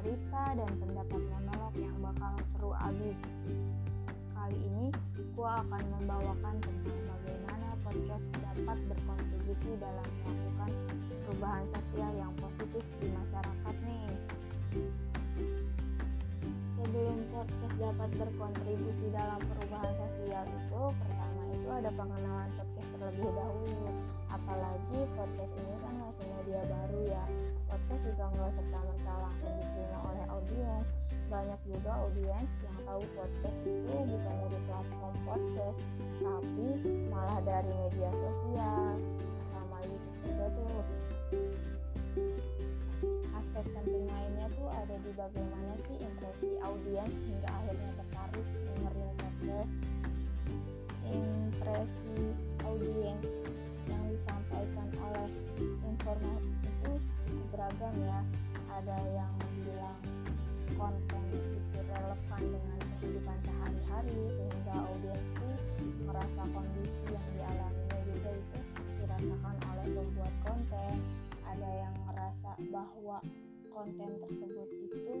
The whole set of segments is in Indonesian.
cerita dan pendapat monolog yang bakal seru abis. Kali ini, gue akan membawakan tentang bagaimana podcast dapat berkontribusi dalam melakukan perubahan sosial yang positif di masyarakat nih. Sebelum podcast dapat berkontribusi dalam perubahan sosial itu, pertama itu ada pengenalan podcast terlebih dahulu. Apalagi podcast ini kan masih media baru ya. Podcast juga nggak serta merta langsung diterima oleh audiens. Banyak juga audiens yang tahu podcast itu bukan dari platform podcast, tapi malah dari media sosial sama YouTube juga tuh. Aspek penting lainnya tuh ada di bagaimana sih impresi audiens hingga akhirnya tertarik dengerin konten itu relevan dengan kehidupan sehari-hari sehingga audiens itu merasa kondisi yang dialaminya juga itu dirasakan oleh pembuat konten. Ada yang merasa bahwa konten tersebut itu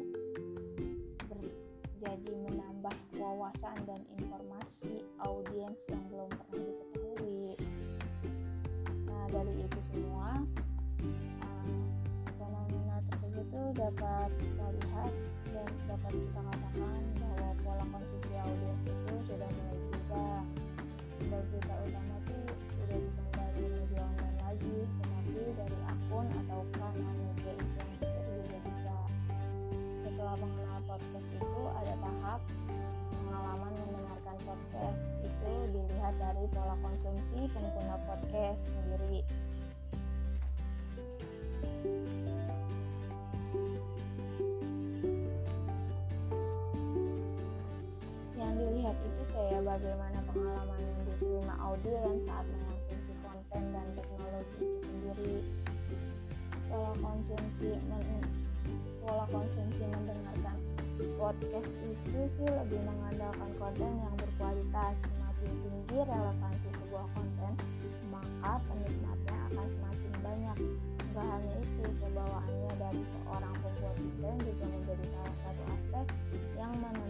jadi menambah wawasan dan informasi audiens yang belum pernah diketahui. Nah, dari itu semua tuh dapat kita lihat dan dapat kita katakan bahwa pola konsumsi audiens itu sudah mulai berubah. Sumber berita utama tuh sudah bukan dari media online lagi, tetapi dari akun atau kanal media influencer juga bisa. Setelah mengenal podcast itu ada tahap pengalaman mendengarkan podcast itu dilihat dari pola konsumsi pengguna podcast sendiri. Bagaimana pengalaman yang diterima audiens saat mengonsumsi konten dan teknologi itu sendiri. Pola konsumsi pola konsumsi mendengarkan podcast itu sih lebih mengandalkan konten yang berkualitas. Semakin tinggi relevansi sebuah konten, maka penikmatnya akan semakin banyak. Enggak hanya itu, kebawaannya dari seorang pembuat konten juga menjadi salah satu aspek yang menentukan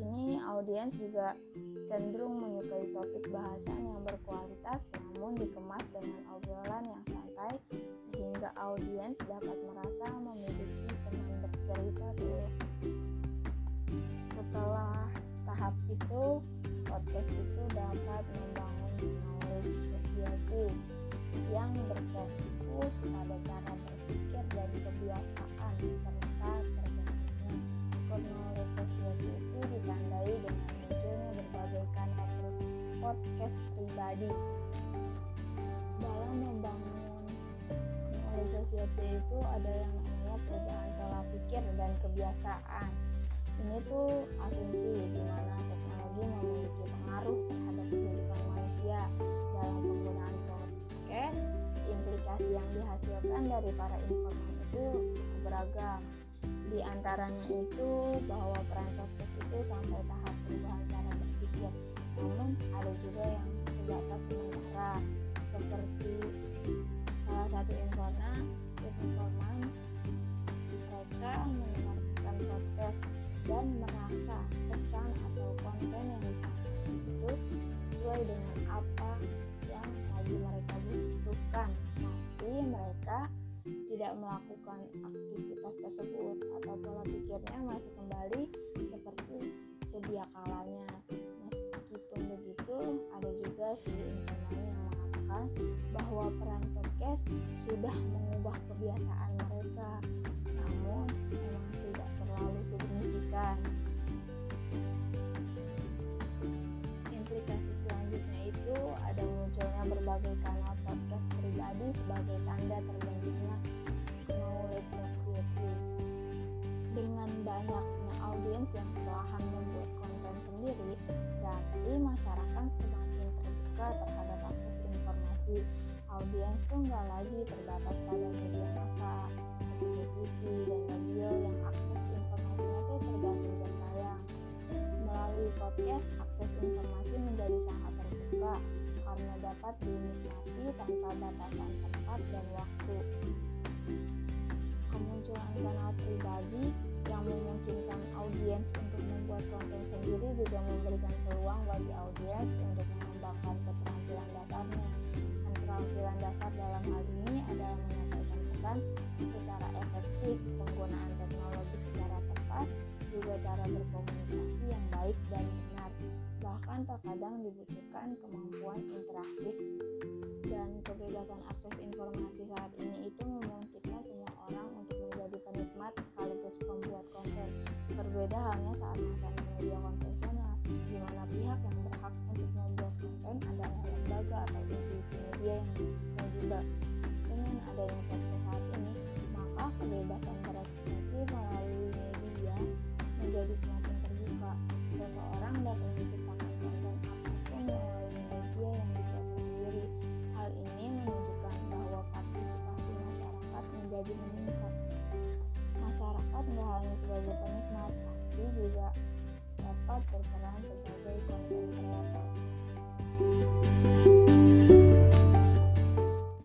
Kini audiens juga cenderung menyukai topik bahasan yang berkualitas namun dikemas dengan obrolan yang santai sehingga audiens dapat merasa memiliki teman bercerita tuh. Setelah tahap itu, podcast itu dapat membangun knowledge society yang berfokus pada cara berpikir dan kebiasaan pribadi dalam membangun knowledge society itu ada yang namanya perubahan pola pikir dan kebiasaan. Ini tuh asumsi di mana teknologi memiliki pengaruh terhadap kehidupan manusia dalam penggunaan podcast implikasi yang dihasilkan dari para informan itu beragam. Di antaranya itu bahwa peran podcast itu sampai tahap perubahan informan informan mereka mendengarkan podcast dan merasa pesan atau konten yang disampaikan itu sesuai dengan apa yang lagi mereka butuhkan. Tapi mereka tidak melakukan aktivitas tersebut atau pola pikirnya masih kembali seperti sedia kalanya. Meskipun begitu ada juga si informan yang mengatakan bahwa peran podcast sudah mengubah kebiasaan mereka namun memang tidak terlalu signifikan. Implikasi selanjutnya itu ada munculnya berbagai kanal podcast pribadi sebagai tanda terbentuknya knowledge society. Dengan banyaknya audiens yang perlahan membuat konten sendiri berarti masyarakat semakin terbuka terhadap akses informasi audiens tuh nggak lagi terbatas pada media massa seperti TV dan radio yang akses informasinya tuh tergantung jam tayang melalui podcast akses informasi menjadi sangat terbuka karena dapat dinikmati tanpa batasan tempat dan waktu kemunculan kanal pribadi yang memungkinkan audiens untuk membuat konten sendiri juga memberikan peluang bagi audiens untuk mengembangkan keterampilan dasarnya. Keterampilan dasar dalam hal ini adalah menyampaikan pesan secara efektif, penggunaan teknologi secara tepat, juga cara berkomunikasi yang baik dan benar. Bahkan terkadang dibutuhkan kemampuan interaktif dan kebebasan akses informasi saat ini itu memungkinkan semua orang untuk menjadi penikmat sekaligus pembuat konten. Berbeda halnya saat masa media konvensional, meningkat. Masyarakat tidak hanya sebagai penikmat, tapi juga dapat berperan sebagai konten kreator.